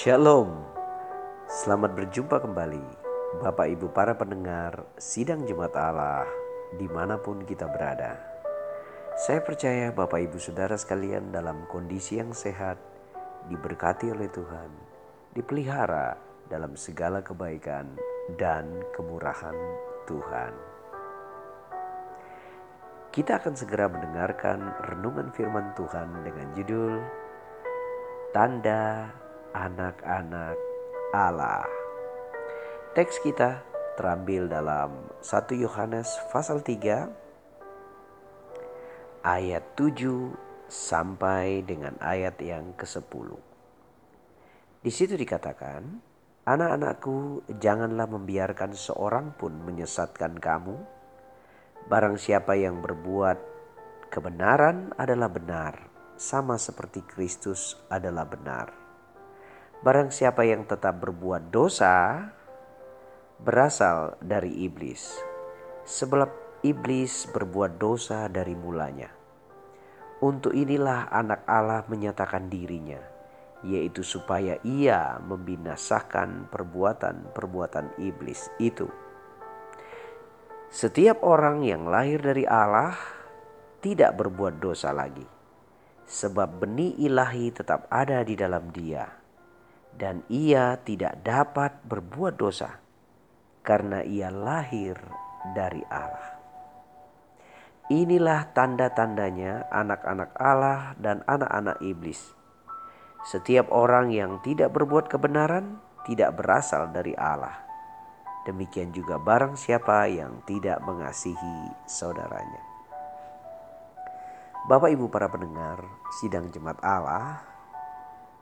Shalom, selamat berjumpa kembali Bapak Ibu para pendengar Sidang Jemaat Allah di mana pun kita berada. Saya percaya Bapak Ibu Saudara sekalian dalam kondisi yang sehat, diberkati oleh Tuhan, dipelihara dalam segala kebaikan dan kemurahan Tuhan. Kita akan segera mendengarkan renungan firman Tuhan dengan judul Tanda anak-anak Allah. Teks kita terambil dalam 1 Yohanes pasal 3 ayat 7 sampai dengan ayat yang ke-10. Di situ dikatakan, Anak-anakku, janganlah membiarkan seorang pun menyesatkan kamu. Barang siapa yang berbuat kebenaran adalah benar, sama seperti Kristus adalah benar. Barang siapa yang tetap berbuat dosa berasal dari iblis. Sebab iblis berbuat dosa dari mulanya. Untuk inilah anak Allah menyatakan dirinya, yaitu supaya ia membinasakan perbuatan-perbuatan iblis itu. Setiap orang yang lahir dari Allah tidak berbuat dosa lagi, sebab benih ilahi tetap ada di dalam dia dan ia tidak dapat berbuat dosa karena ia lahir dari Allah. Inilah tanda-tandanya anak-anak Allah dan anak-anak iblis. Setiap orang yang tidak berbuat kebenaran tidak berasal dari Allah. Demikian juga barang siapa yang tidak mengasihi saudaranya. Bapak Ibu para pendengar sidang jemaat Allah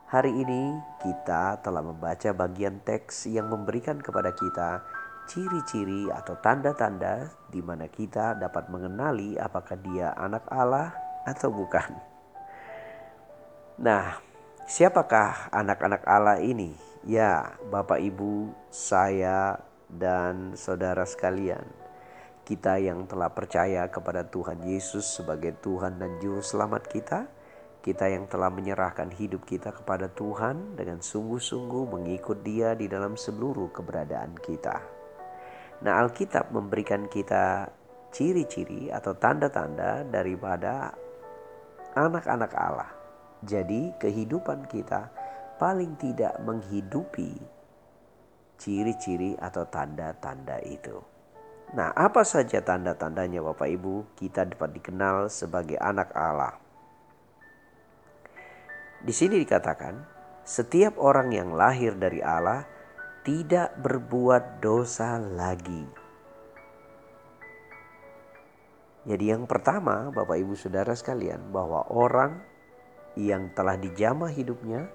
Hari ini kita telah membaca bagian teks yang memberikan kepada kita ciri-ciri atau tanda-tanda di mana kita dapat mengenali apakah dia anak Allah atau bukan. Nah, siapakah anak-anak Allah ini? Ya, Bapak Ibu, saya dan saudara sekalian. Kita yang telah percaya kepada Tuhan Yesus sebagai Tuhan dan Juru Selamat kita, kita yang telah menyerahkan hidup kita kepada Tuhan dengan sungguh-sungguh mengikut Dia di dalam seluruh keberadaan kita. Nah, Alkitab memberikan kita ciri-ciri atau tanda-tanda daripada anak-anak Allah. Jadi, kehidupan kita paling tidak menghidupi ciri-ciri atau tanda-tanda itu. Nah, apa saja tanda-tandanya, Bapak Ibu? Kita dapat dikenal sebagai anak Allah. Di sini dikatakan, setiap orang yang lahir dari Allah tidak berbuat dosa lagi. Jadi yang pertama Bapak Ibu Saudara sekalian bahwa orang yang telah dijamah hidupnya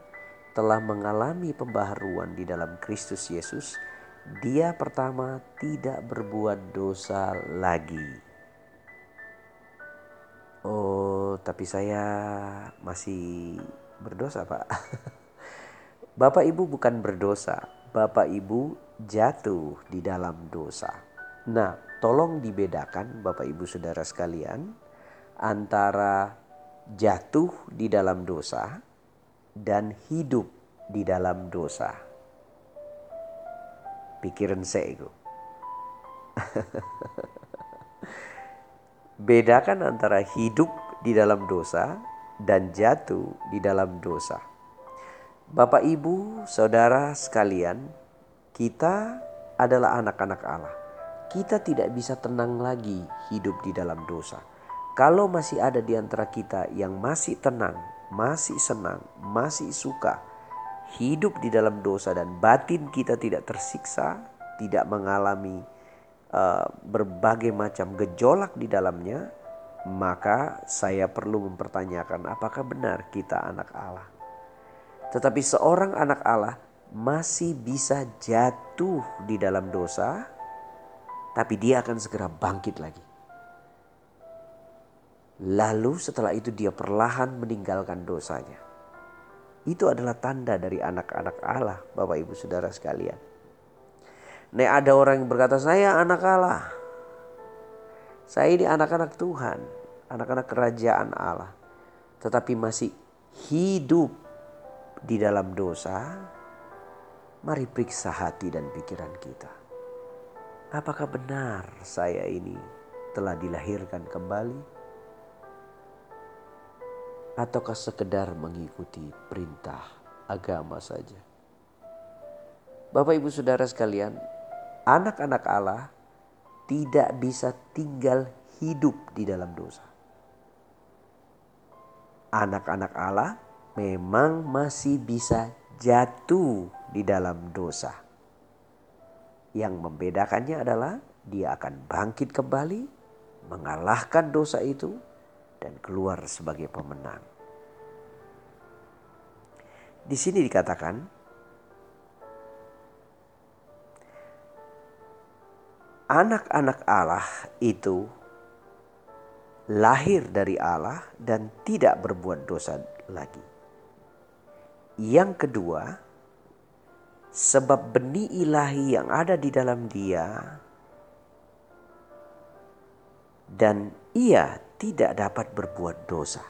telah mengalami pembaharuan di dalam Kristus Yesus, dia pertama tidak berbuat dosa lagi. Oh, tapi saya masih berdosa pak. Bapak ibu bukan berdosa, bapak ibu jatuh di dalam dosa. Nah tolong dibedakan bapak ibu saudara sekalian antara jatuh di dalam dosa dan hidup di dalam dosa. Pikiran saya itu. Bedakan antara hidup di dalam dosa dan jatuh di dalam dosa. Bapak, ibu, saudara sekalian, kita adalah anak-anak Allah. Kita tidak bisa tenang lagi hidup di dalam dosa. Kalau masih ada di antara kita yang masih tenang, masih senang, masih suka hidup di dalam dosa dan batin kita tidak tersiksa, tidak mengalami uh, berbagai macam gejolak di dalamnya, maka saya perlu mempertanyakan apakah benar kita anak Allah. Tetapi seorang anak Allah masih bisa jatuh di dalam dosa, tapi dia akan segera bangkit lagi. Lalu setelah itu dia perlahan meninggalkan dosanya. Itu adalah tanda dari anak-anak Allah, Bapak Ibu Saudara sekalian. Nek ada orang yang berkata, saya anak Allah. Saya ini anak-anak Tuhan, anak-anak kerajaan Allah, tetapi masih hidup di dalam dosa, Mari periksa hati dan pikiran kita. Apakah benar saya ini telah dilahirkan kembali? Ataukah sekedar mengikuti perintah agama saja? Bapak ibu saudara sekalian, anak-anak Allah tidak bisa tinggal hidup di dalam dosa. Anak-anak Allah memang masih bisa jatuh di dalam dosa. Yang membedakannya adalah dia akan bangkit kembali, mengalahkan dosa itu, dan keluar sebagai pemenang. Di sini dikatakan, anak-anak Allah itu lahir dari Allah dan tidak berbuat dosa lagi. Yang kedua, sebab benih ilahi yang ada di dalam dia dan ia tidak dapat berbuat dosa.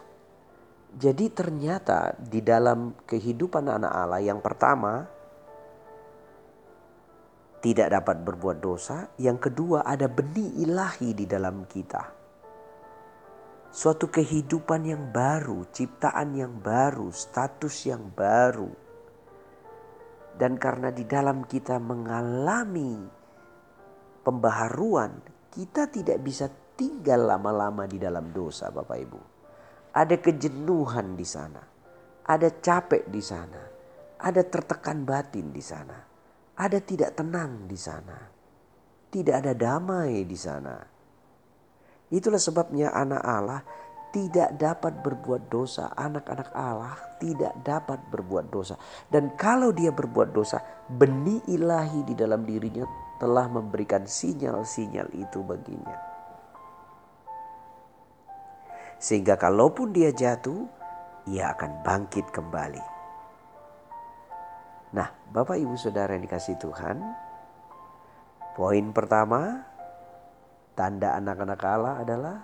Jadi ternyata di dalam kehidupan anak Allah yang pertama tidak dapat berbuat dosa, yang kedua ada benih ilahi di dalam kita. Suatu kehidupan yang baru, ciptaan yang baru, status yang baru. Dan karena di dalam kita mengalami pembaharuan, kita tidak bisa tinggal lama-lama di dalam dosa, Bapak Ibu. Ada kejenuhan di sana, ada capek di sana, ada tertekan batin di sana, ada tidak tenang di sana, tidak ada damai di sana. Itulah sebabnya anak Allah tidak dapat berbuat dosa. Anak-anak Allah tidak dapat berbuat dosa. Dan kalau dia berbuat dosa, benih ilahi di dalam dirinya telah memberikan sinyal-sinyal itu baginya. Sehingga kalaupun dia jatuh, ia akan bangkit kembali. Nah, Bapak Ibu Saudara yang dikasih Tuhan, poin pertama, tanda anak-anak Allah adalah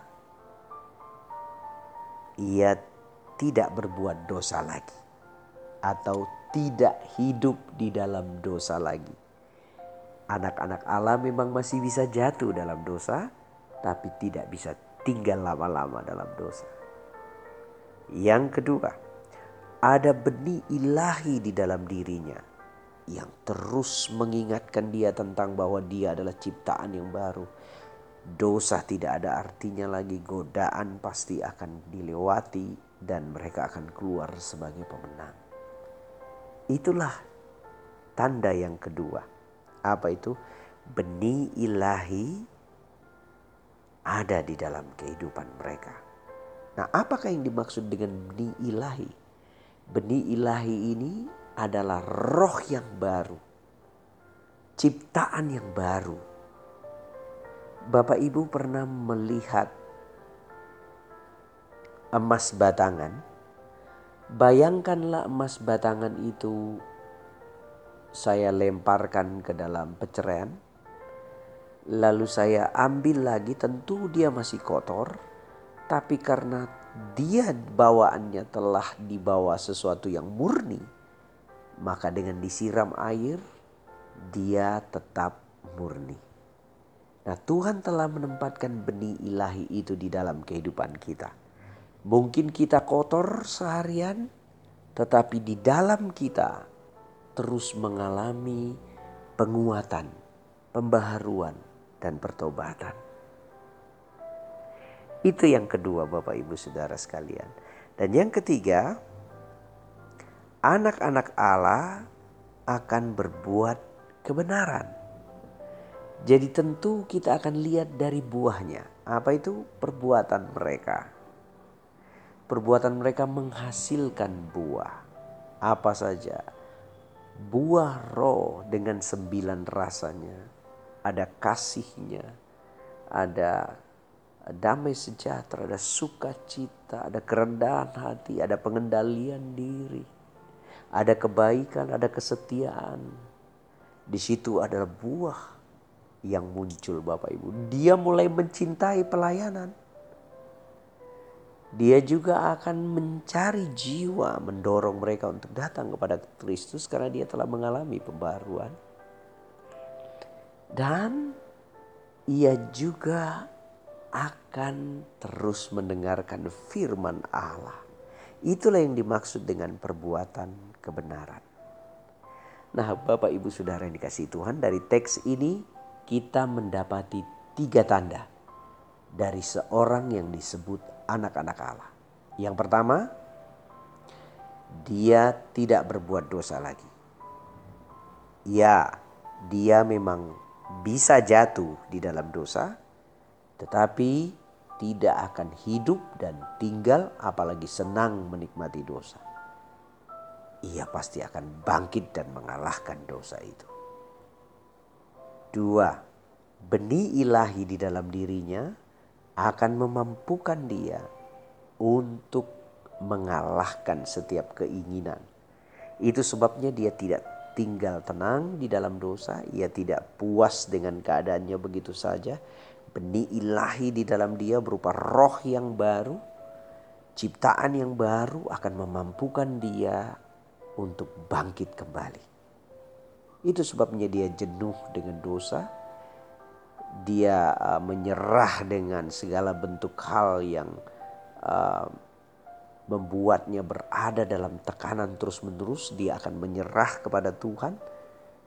ia tidak berbuat dosa lagi atau tidak hidup di dalam dosa lagi. Anak-anak Allah memang masih bisa jatuh dalam dosa, tapi tidak bisa tinggal lama-lama dalam dosa. Yang kedua, ada benih ilahi di dalam dirinya yang terus mengingatkan dia tentang bahwa dia adalah ciptaan yang baru dosa tidak ada artinya lagi, godaan pasti akan dilewati, dan mereka akan keluar sebagai pemenang. Itulah tanda yang kedua. Apa itu? Benih ilahi ada di dalam kehidupan mereka. Nah, apakah yang dimaksud dengan benih ilahi? Benih ilahi ini adalah roh yang baru, ciptaan yang baru Bapak Ibu pernah melihat emas batangan? Bayangkanlah emas batangan itu saya lemparkan ke dalam peceraian. Lalu saya ambil lagi tentu dia masih kotor. Tapi karena dia bawaannya telah dibawa sesuatu yang murni. Maka dengan disiram air dia tetap murni. Nah, Tuhan telah menempatkan benih ilahi itu di dalam kehidupan kita. Mungkin kita kotor seharian, tetapi di dalam kita terus mengalami penguatan, pembaharuan, dan pertobatan. Itu yang kedua, Bapak Ibu Saudara sekalian. Dan yang ketiga, anak-anak Allah akan berbuat kebenaran. Jadi tentu kita akan lihat dari buahnya. Apa itu perbuatan mereka? Perbuatan mereka menghasilkan buah. Apa saja? Buah roh dengan sembilan rasanya. Ada kasihnya. Ada damai sejahtera, ada sukacita, ada kerendahan hati, ada pengendalian diri. Ada kebaikan, ada kesetiaan. Di situ adalah buah yang muncul Bapak Ibu. Dia mulai mencintai pelayanan. Dia juga akan mencari jiwa, mendorong mereka untuk datang kepada Kristus karena dia telah mengalami pembaruan. Dan ia juga akan terus mendengarkan firman Allah. Itulah yang dimaksud dengan perbuatan kebenaran. Nah, Bapak Ibu Saudara yang dikasih Tuhan, dari teks ini kita mendapati tiga tanda dari seorang yang disebut anak-anak Allah. Yang pertama, dia tidak berbuat dosa lagi. Ya, dia memang bisa jatuh di dalam dosa, tetapi tidak akan hidup dan tinggal apalagi senang menikmati dosa. Ia pasti akan bangkit dan mengalahkan dosa itu. Dua, benih ilahi di dalam dirinya akan memampukan dia untuk mengalahkan setiap keinginan. Itu sebabnya dia tidak tinggal tenang di dalam dosa, ia tidak puas dengan keadaannya begitu saja. Benih ilahi di dalam dia berupa roh yang baru, ciptaan yang baru akan memampukan dia untuk bangkit kembali. Itu sebabnya dia jenuh dengan dosa, dia uh, menyerah dengan segala bentuk hal yang uh, membuatnya berada dalam tekanan terus-menerus, dia akan menyerah kepada Tuhan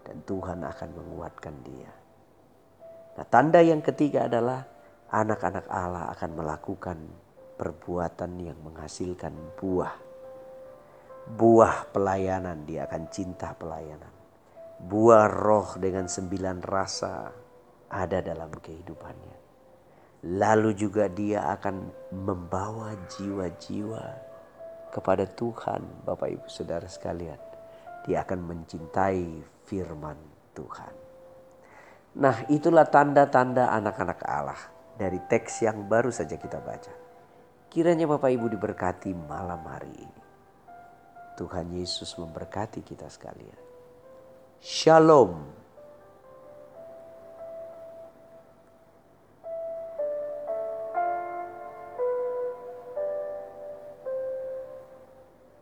dan Tuhan akan menguatkan dia. Nah, tanda yang ketiga adalah anak-anak Allah akan melakukan perbuatan yang menghasilkan buah. Buah pelayanan, dia akan cinta pelayanan. Buah roh dengan sembilan rasa, ada dalam kehidupannya. Lalu juga dia akan membawa jiwa-jiwa kepada Tuhan, Bapak Ibu Saudara sekalian. Dia akan mencintai firman Tuhan. Nah, itulah tanda-tanda anak-anak Allah dari teks yang baru saja kita baca. Kiranya Bapak Ibu diberkati malam hari ini. Tuhan Yesus memberkati kita sekalian. Shalom.